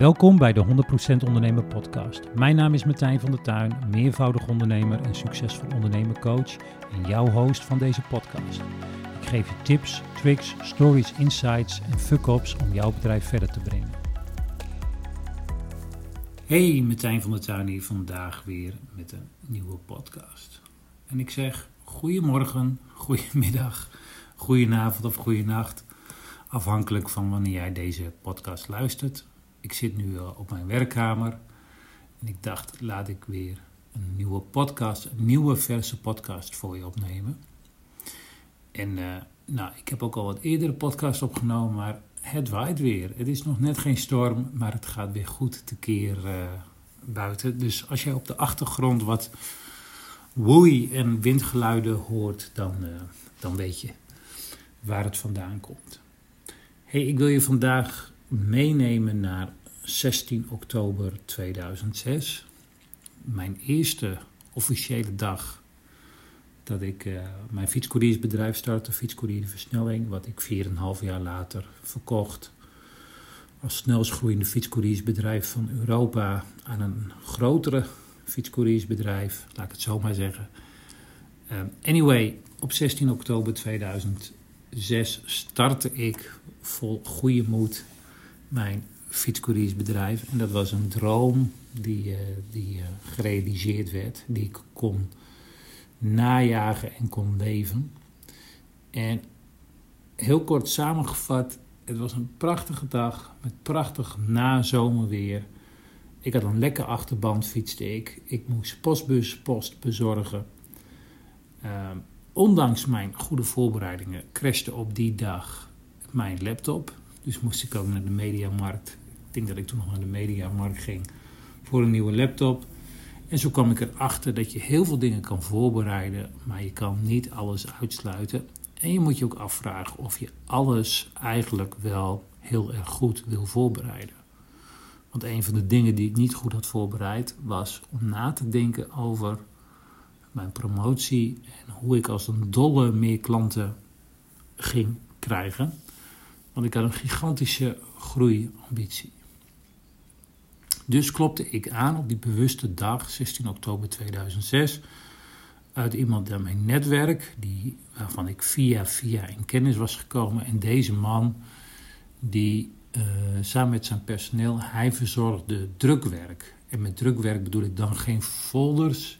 Welkom bij de 100% Ondernemer Podcast. Mijn naam is Martijn van der Tuin, meervoudig ondernemer en succesvol ondernemercoach en jouw host van deze podcast. Ik geef je tips, tricks, stories, insights en fuck-ups om jouw bedrijf verder te brengen. Hey, Martijn van der Tuin hier vandaag weer met een nieuwe podcast. En ik zeg goedemorgen, goedemiddag, goedenavond of goedenacht, afhankelijk van wanneer jij deze podcast luistert ik zit nu eh, op mijn werkkamer en ik dacht, laat ik weer een nieuwe podcast, een nieuwe verse podcast voor je opnemen. En uh, nou, ik heb ook al wat eerdere podcasts opgenomen, maar het waait weer. Het is nog net geen storm, maar het gaat weer goed tekeer uh, buiten. Dus als jij op de achtergrond wat woei en windgeluiden hoort, dan, dan weet je waar het vandaan komt. Hey, ik wil je vandaag meenemen naar 16 oktober 2006. Mijn eerste officiële dag dat ik uh, mijn fietscouriersbedrijf startte, Fietscourier Versnelling, wat ik 4,5 jaar later verkocht als snelst groeiende fietscouriersbedrijf van Europa aan een grotere fietscouriersbedrijf, laat ik het zo maar zeggen. Uh, anyway, op 16 oktober 2006 startte ik vol goede moed mijn fietscouriersbedrijf. En dat was een droom die, uh, die uh, gerealiseerd werd, die ik kon najagen en kon leven. En heel kort samengevat, het was een prachtige dag met prachtig nazomerweer. Ik had een lekker achterband, fietste ik. Ik moest postbuspost bezorgen. Uh, ondanks mijn goede voorbereidingen crashte op die dag mijn laptop. Dus moest ik ook naar de mediamarkt. Ik denk dat ik toen nog naar de mediamarkt ging voor een nieuwe laptop. En zo kwam ik erachter dat je heel veel dingen kan voorbereiden, maar je kan niet alles uitsluiten. En je moet je ook afvragen of je alles eigenlijk wel heel erg goed wil voorbereiden. Want een van de dingen die ik niet goed had voorbereid was om na te denken over mijn promotie en hoe ik als een dolle meer klanten ging krijgen. Want ik had een gigantische groeiambitie. Dus klopte ik aan op die bewuste dag, 16 oktober 2006, uit iemand uit mijn netwerk, die, waarvan ik via via in kennis was gekomen. En deze man, die uh, samen met zijn personeel, hij verzorgde drukwerk. En met drukwerk bedoel ik dan geen folders,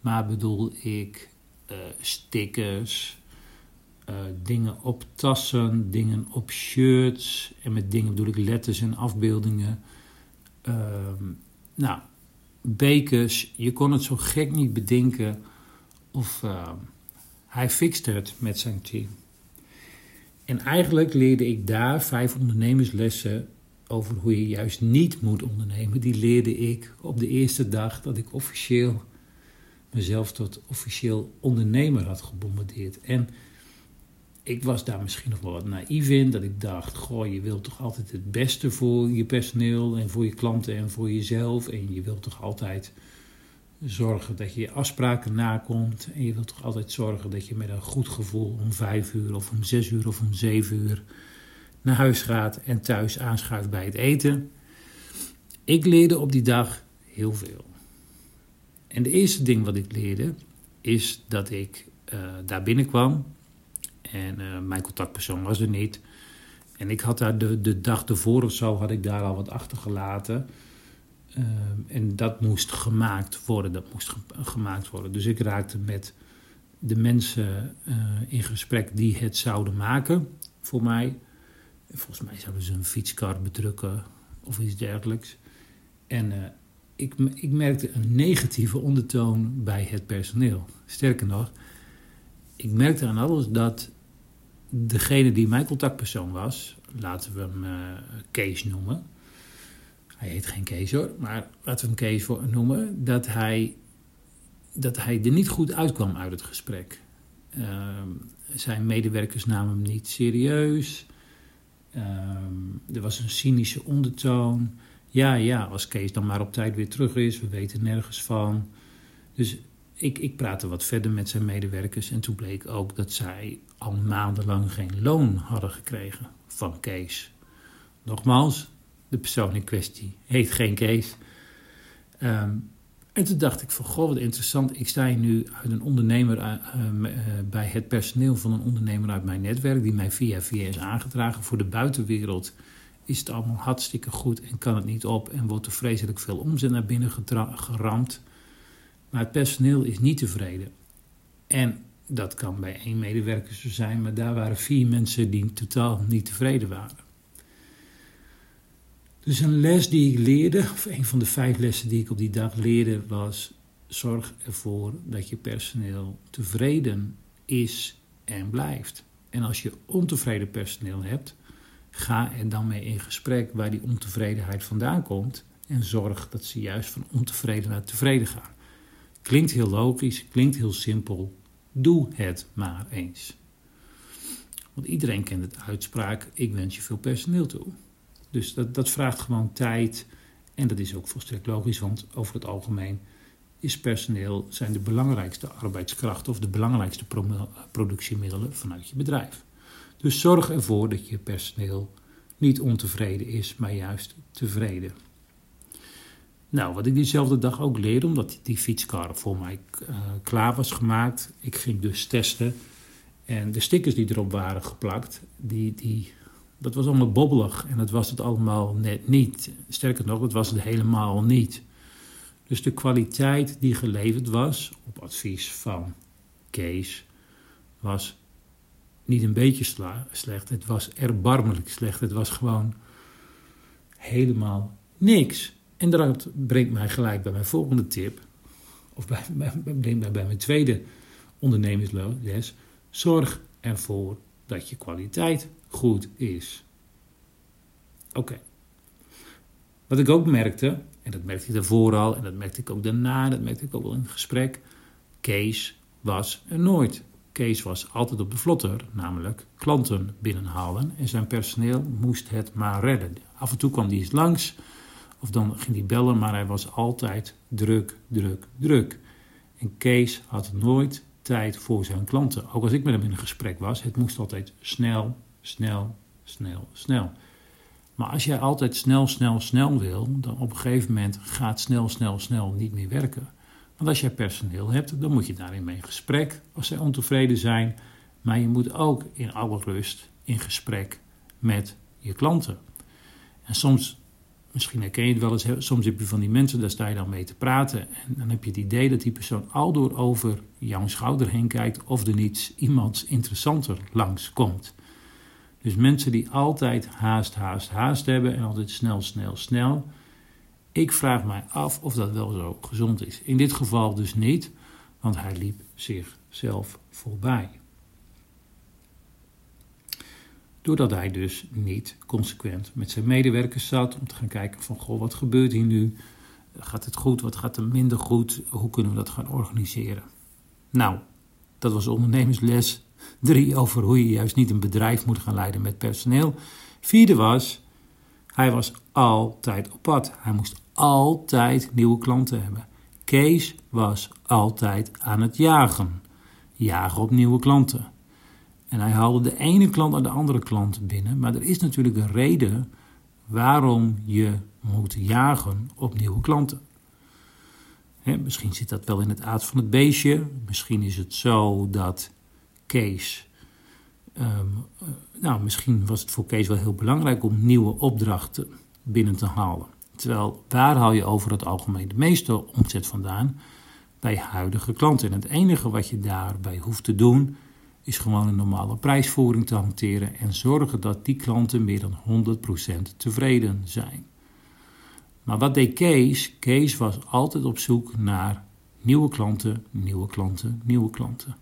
maar bedoel ik uh, stickers, uh, dingen op tassen, dingen op shirts. En met dingen bedoel ik letters en afbeeldingen. Uh, nou, bekers. Je kon het zo gek niet bedenken. Of uh, hij fixte het met zijn team. En eigenlijk leerde ik daar vijf ondernemerslessen over hoe je juist niet moet ondernemen. Die leerde ik op de eerste dag dat ik officieel mezelf tot officieel ondernemer had gebombardeerd. En ik was daar misschien nog wel wat naïef in. Dat ik dacht, goh, je wilt toch altijd het beste voor je personeel en voor je klanten en voor jezelf. En je wilt toch altijd zorgen dat je je afspraken nakomt. En je wilt toch altijd zorgen dat je met een goed gevoel om vijf uur of om zes uur of om zeven uur naar huis gaat en thuis aanschuift bij het eten. Ik leerde op die dag heel veel. En de eerste ding wat ik leerde is dat ik uh, daar binnenkwam en uh, mijn contactpersoon was er niet. En ik had daar de, de dag ervoor of zo had ik daar al wat achtergelaten. Uh, en dat moest gemaakt worden. Dat moest ge gemaakt worden. Dus ik raakte met de mensen uh, in gesprek die het zouden maken voor mij. Volgens mij zouden ze een fietskar bedrukken of iets dergelijks. En ik, ik merkte een negatieve ondertoon bij het personeel. Sterker nog, ik merkte aan alles dat degene die mijn contactpersoon was, laten we hem uh, Kees noemen. Hij heet geen Kees hoor, maar laten we hem Kees noemen. Dat hij, dat hij er niet goed uitkwam uit het gesprek. Uh, zijn medewerkers namen hem niet serieus. Uh, er was een cynische ondertoon. Ja, ja, als Kees dan maar op tijd weer terug is, we weten nergens van. Dus ik, ik praatte wat verder met zijn medewerkers en toen bleek ook dat zij al maandenlang geen loon hadden gekregen van Kees. Nogmaals, de persoon in kwestie heet geen Kees. Ehm, en toen dacht ik van, goh, wat interessant. Ik sta hier nu uit een ondernemer, uh, uh, bij het personeel van een ondernemer uit mijn netwerk, die mij via via is aangedragen. Voor de buitenwereld is het allemaal hartstikke goed en kan het niet op en wordt er vreselijk veel omzet naar binnen geramd. Maar het personeel is niet tevreden. En dat kan bij één medewerker zo zijn, maar daar waren vier mensen die totaal niet tevreden waren. Dus een les die ik leerde, of een van de vijf lessen die ik op die dag leerde, was: zorg ervoor dat je personeel tevreden is en blijft. En als je ontevreden personeel hebt, ga er dan mee in gesprek waar die ontevredenheid vandaan komt en zorg dat ze juist van ontevreden naar tevreden gaan. Klinkt heel logisch, klinkt heel simpel. Doe het maar eens. Want iedereen kent het uitspraak: ik wens je veel personeel toe. Dus dat, dat vraagt gewoon tijd. En dat is ook volstrekt logisch, want over het algemeen is personeel zijn de belangrijkste arbeidskrachten of de belangrijkste productiemiddelen vanuit je bedrijf. Dus zorg ervoor dat je personeel niet ontevreden is, maar juist tevreden. Nou, wat ik diezelfde dag ook leerde, omdat die fietskar voor mij uh, klaar was gemaakt. Ik ging dus testen. En de stickers die erop waren geplakt, die, die dat was allemaal bobbelig en dat was het allemaal net niet. Sterker nog, dat was het helemaal niet. Dus de kwaliteit die geleverd was, op advies van Kees, was niet een beetje slecht. Het was erbarmelijk slecht. Het was gewoon helemaal niks. En dat brengt mij gelijk bij mijn volgende tip. Of bij, brengt mij bij mijn tweede ondernemersles. Zorg ervoor dat je kwaliteit goed is. Oké. Wat ik ook merkte, en dat merkte ik daarvoor al, en dat merkte ik ook daarna, dat merkte ik ook wel in het gesprek. Kees was er nooit. Kees was altijd op de vlotter, namelijk klanten binnenhalen. En zijn personeel moest het maar redden. Af en toe kwam hij eens langs, of dan ging hij bellen, maar hij was altijd druk, druk, druk. En Kees had nooit tijd voor zijn klanten. Ook als ik met hem in een gesprek was, het moest altijd snel, snel, snel, snel. Maar als jij altijd snel, snel, snel wil, dan op een gegeven moment gaat snel, snel, snel niet meer werken. Want als jij personeel hebt, dan moet je daarin mee in gesprek als zij ontevreden zijn. Maar je moet ook in alle rust in gesprek met je klanten. En soms, misschien herken je het wel eens, soms heb je van die mensen, daar sta je dan mee te praten. En dan heb je het idee dat die persoon al door over jouw schouder heen kijkt of er niet iemand interessanter langs komt. Dus mensen die altijd haast, haast, haast hebben en altijd snel, snel, snel. Ik vraag mij af of dat wel zo gezond is. In dit geval dus niet, want hij liep zichzelf voorbij. Doordat hij dus niet consequent met zijn medewerkers zat om te gaan kijken van goh, wat gebeurt hier nu? Gaat het goed? Wat gaat er minder goed? Hoe kunnen we dat gaan organiseren? Nou, dat was ondernemersles Drie, over hoe je juist niet een bedrijf moet gaan leiden met personeel. Vierde was, hij was altijd op pad. Hij moest altijd nieuwe klanten hebben. Kees was altijd aan het jagen. Jagen op nieuwe klanten. En hij haalde de ene klant naar de andere klant binnen. Maar er is natuurlijk een reden waarom je moet jagen op nieuwe klanten. misschien zit dat wel in het aard van het beestje. Misschien is het zo dat Kees. Ehm, eh, nou, misschien was het voor Kees wel heel belangrijk om nieuwe opdrachten binnen te halen. Terwijl waar haal je over het algemeen de meeste omzet vandaan? Bij huidige klanten. En het enige wat je daarbij hoeft te doen, is gewoon een normale prijsvoering te hanteren en zorgen dat die klanten meer dan 100% tevreden zijn. Maar wat deed Kees? Kees was altijd op zoek naar nieuwe klanten, nieuwe klanten, nieuwe klanten.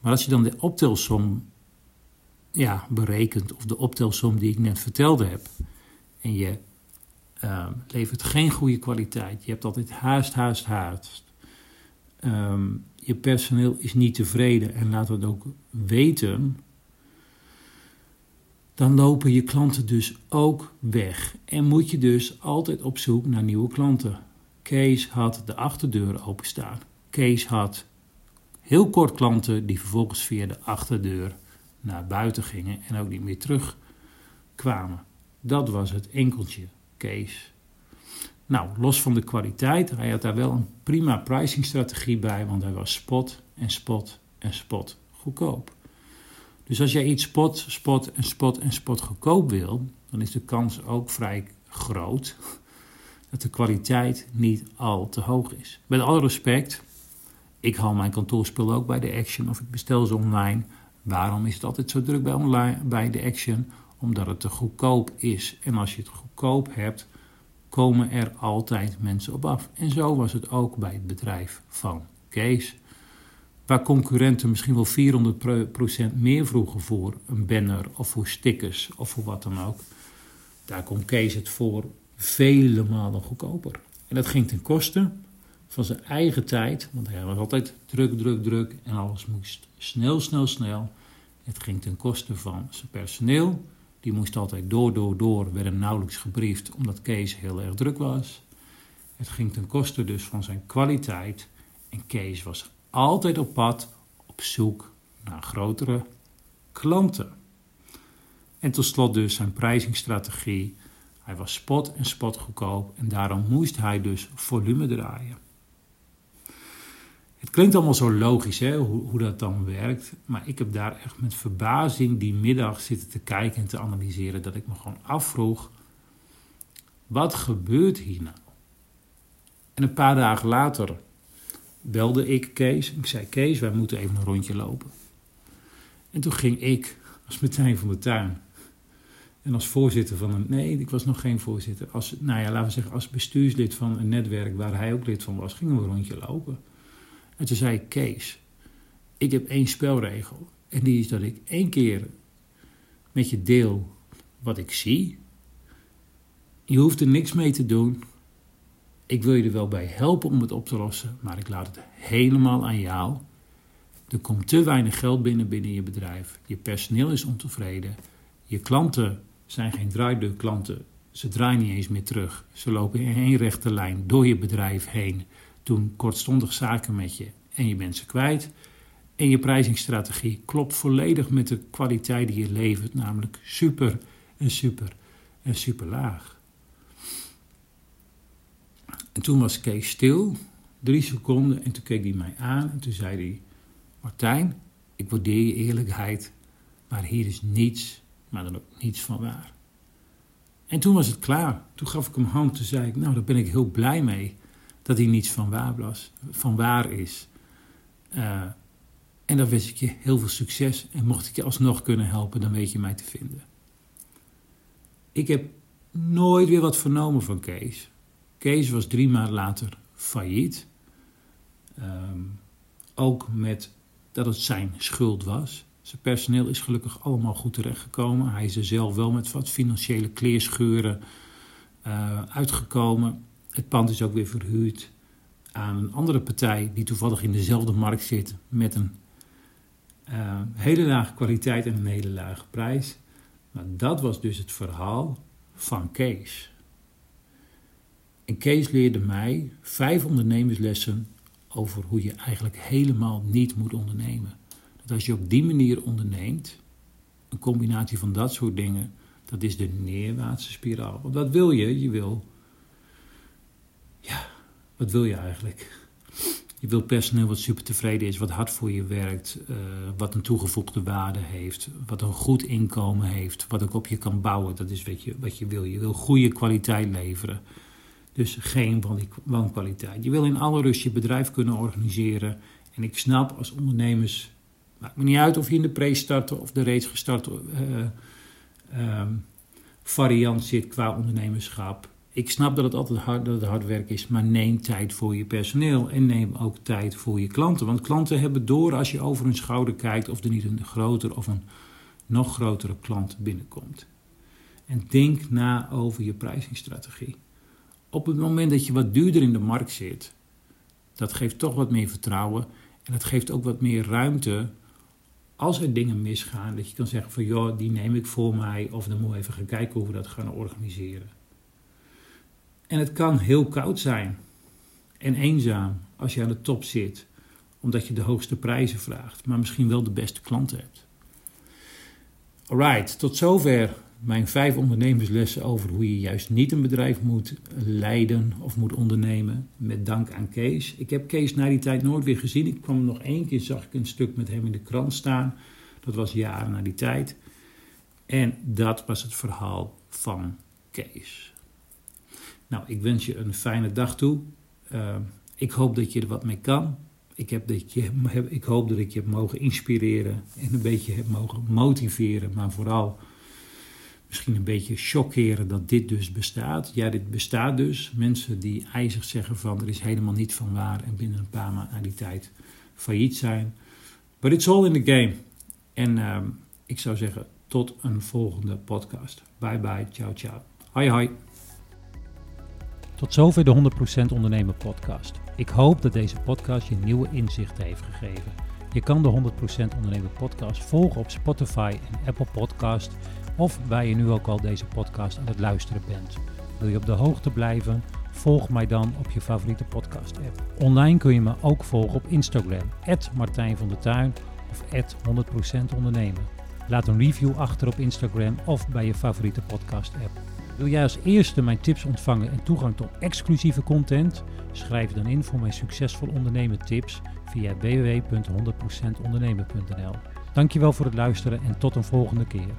Maar als je dan de optelsom ja, berekent, of de optelsom die ik net vertelde heb, en je uh, levert geen goede kwaliteit, je hebt altijd haast, haast, haast. Um, je personeel is niet tevreden en laat het ook weten, dan lopen je klanten dus ook weg. En moet je dus altijd op zoek naar nieuwe klanten. Kees had de achterdeur openstaan. Kees had heel kort klanten die vervolgens via de achterdeur naar buiten gingen en ook niet meer terugkwamen. Dat was het enkeltje, Kees. Nou, los van de kwaliteit, hij had daar wel een prima pricingstrategie bij, want hij was spot en spot en spot goedkoop. Dus als jij iets spot, spot en spot en spot goedkoop wil, dan is de kans ook vrij groot dat de kwaliteit niet al te hoog is. Met alle respect, ik haal mijn kantoorspul ook bij de Action of ik bestel ze online. Waarom is het altijd zo druk bij, online, bij de Action? Omdat het te goedkoop is. En als je het goedkoop hebt, komen er altijd mensen op af. En zo was het ook bij het bedrijf van Kees. Waar concurrenten misschien wel 400% meer vroegen voor een banner of voor stickers of voor wat dan ook. Daar kon Kees het voor vele malen goedkoper. En dat ging ten koste van zijn eigen tijd, want hij was altijd druk, druk, druk en alles moest snel, snel, snel. Het ging ten koste van zijn personeel. Die moest altijd door, door, door, werden nauwelijks gebriefd omdat Kees heel erg druk was. Het ging ten koste dus van zijn kwaliteit en Kees was altijd op pad op zoek naar grotere klanten. En tot slot dus zijn prijzingsstrategie. Hij was spot en spot goedkoop en daarom moest hij dus volume draaien. Het klinkt allemaal zo logisch hè, hoe, hoe dat dan werkt, maar ik heb daar echt met verbazing die middag zitten te kijken en te analyseren dat ik me gewoon afvroeg, wat gebeurt hier nou? En een paar dagen later belde ik Kees. Ik zei: Kees, wij moeten even een rondje lopen. En toen ging ik als meteen van de tuin. En als voorzitter van een. Nee, ik was nog geen voorzitter. Als, nou ja, laten we zeggen, als bestuurslid van een netwerk waar hij ook lid van was, gingen we een rondje lopen. En toen zei ik: Kees, ik heb één spelregel. En die is dat ik één keer met je deel wat ik zie. Je hoeft er niks mee te doen. Ik wil je er wel bij helpen om het op te lossen, maar ik laat het helemaal aan jou. Er komt te weinig geld binnen binnen je bedrijf. Je personeel is ontevreden. Je klanten zijn geen draaideurklanten. Ze draaien niet eens meer terug. Ze lopen in één rechte lijn door je bedrijf heen, doen kortstondig zaken met je en je bent ze kwijt. En je prijzingsstrategie klopt volledig met de kwaliteit die je levert, namelijk super en super en super laag. En toen was Kees stil, drie seconden, en toen keek hij mij aan en toen zei hij: Martijn, ik waardeer je eerlijkheid, maar hier is niets, maar dan ook niets van waar. En toen was het klaar. Toen gaf ik hem hand, toen zei ik: Nou, daar ben ik heel blij mee dat hij niets van waar, was, van waar is. Uh, en dan wens ik je heel veel succes. En mocht ik je alsnog kunnen helpen, dan weet je mij te vinden. Ik heb nooit weer wat vernomen van Kees. Kees was drie maanden later failliet. Ehm, ook met dat het zijn schuld was. Zijn personeel is gelukkig allemaal goed terechtgekomen. Hij is er zelf wel met wat financiële kleerscheuren uh, uitgekomen. Het pand is ook weer verhuurd aan een andere partij die toevallig in dezelfde markt zit met een uh, hele lage kwaliteit en een hele lage prijs. Maar dat was dus het verhaal van Kees. En Kees leerde mij vijf ondernemerslessen over hoe je eigenlijk helemaal niet moet ondernemen. Dat als je op die manier onderneemt, een combinatie van dat soort dingen, dat is de neerwaartse spiraal. Want wat wil je? Je wil. Wat wil je eigenlijk? Je wil personeel wat super tevreden is, wat hard voor je werkt, uh, wat een toegevoegde waarde heeft, wat een goed inkomen heeft, wat ook op je kan bouwen. Dat is wat je, wat je wil. Je wil goede kwaliteit leveren. Dus geen woonkwaliteit. Je wil in alle rust je bedrijf kunnen organiseren. En ik snap als ondernemers, maakt me niet uit of je in de pre-starten of de reeds gestarte uh, uh, variant zit qua ondernemerschap. Ik snap dat het altijd hard, dat het hard werk is, maar neem tijd voor je personeel en neem ook tijd voor je klanten. Want klanten hebben door als je over hun schouder kijkt of er niet een groter of een nog grotere klant binnenkomt. En denk na over je prijzingsstrategie op het moment dat je wat duurder in de markt zit, dat geeft toch wat meer vertrouwen en dat geeft ook wat meer ruimte als er dingen misgaan, dat je kan zeggen van joh, die neem ik voor mij of dan moet we even gaan kijken hoe we dat gaan organiseren. En het kan heel koud zijn en eenzaam als je aan de top zit, omdat je de hoogste prijzen vraagt, maar misschien wel de beste klanten hebt. Alright, tot zover mijn vijf ondernemerslessen over hoe je juist niet een bedrijf moet leiden of moet ondernemen. Met dank aan Kees. Ik heb Kees na die tijd nooit weer gezien. Ik kwam nog één keer, zag ik een stuk met hem in de krant staan. Dat was jaren na die tijd. En dat was het verhaal van Kees. Nou, ik wens je een fijne dag toe. Uh, ik hoop dat je er wat mee kan. Ik, heb dat je, ik hoop dat ik je heb mogen inspireren en een beetje heb mogen motiveren, maar vooral misschien een beetje chockeren dat dit dus bestaat. Ja, dit bestaat dus. Mensen die ijzig zeggen van er is helemaal niet van waar en binnen een paar maanden na die tijd failliet zijn. But it's all in the game. En uh, ik zou zeggen tot een volgende podcast. Bye bye, ciao ciao. Hoi hoi. Tot zover de 100% Ondernemen podcast. Ik hoop dat deze podcast je nieuwe inzichten heeft gegeven. Je kan de 100% Ondernemen podcast volgen op Spotify en Apple Podcast of waar je nu ook al deze podcast aan het luisteren bent. Wil je op de hoogte blijven? Volg mij dan op je favoriete podcast app. Online kun je me ook volgen op Instagram, Martijn van der Tuin of 100% Ondernemen. Laat een review achter op Instagram of bij je favoriete podcast app. Wil jij als eerste mijn tips ontvangen en toegang tot exclusieve content? Schrijf dan in voor mijn succesvol ondernemen tips via www.100%ondernemen.nl. Dankjewel voor het luisteren en tot een volgende keer.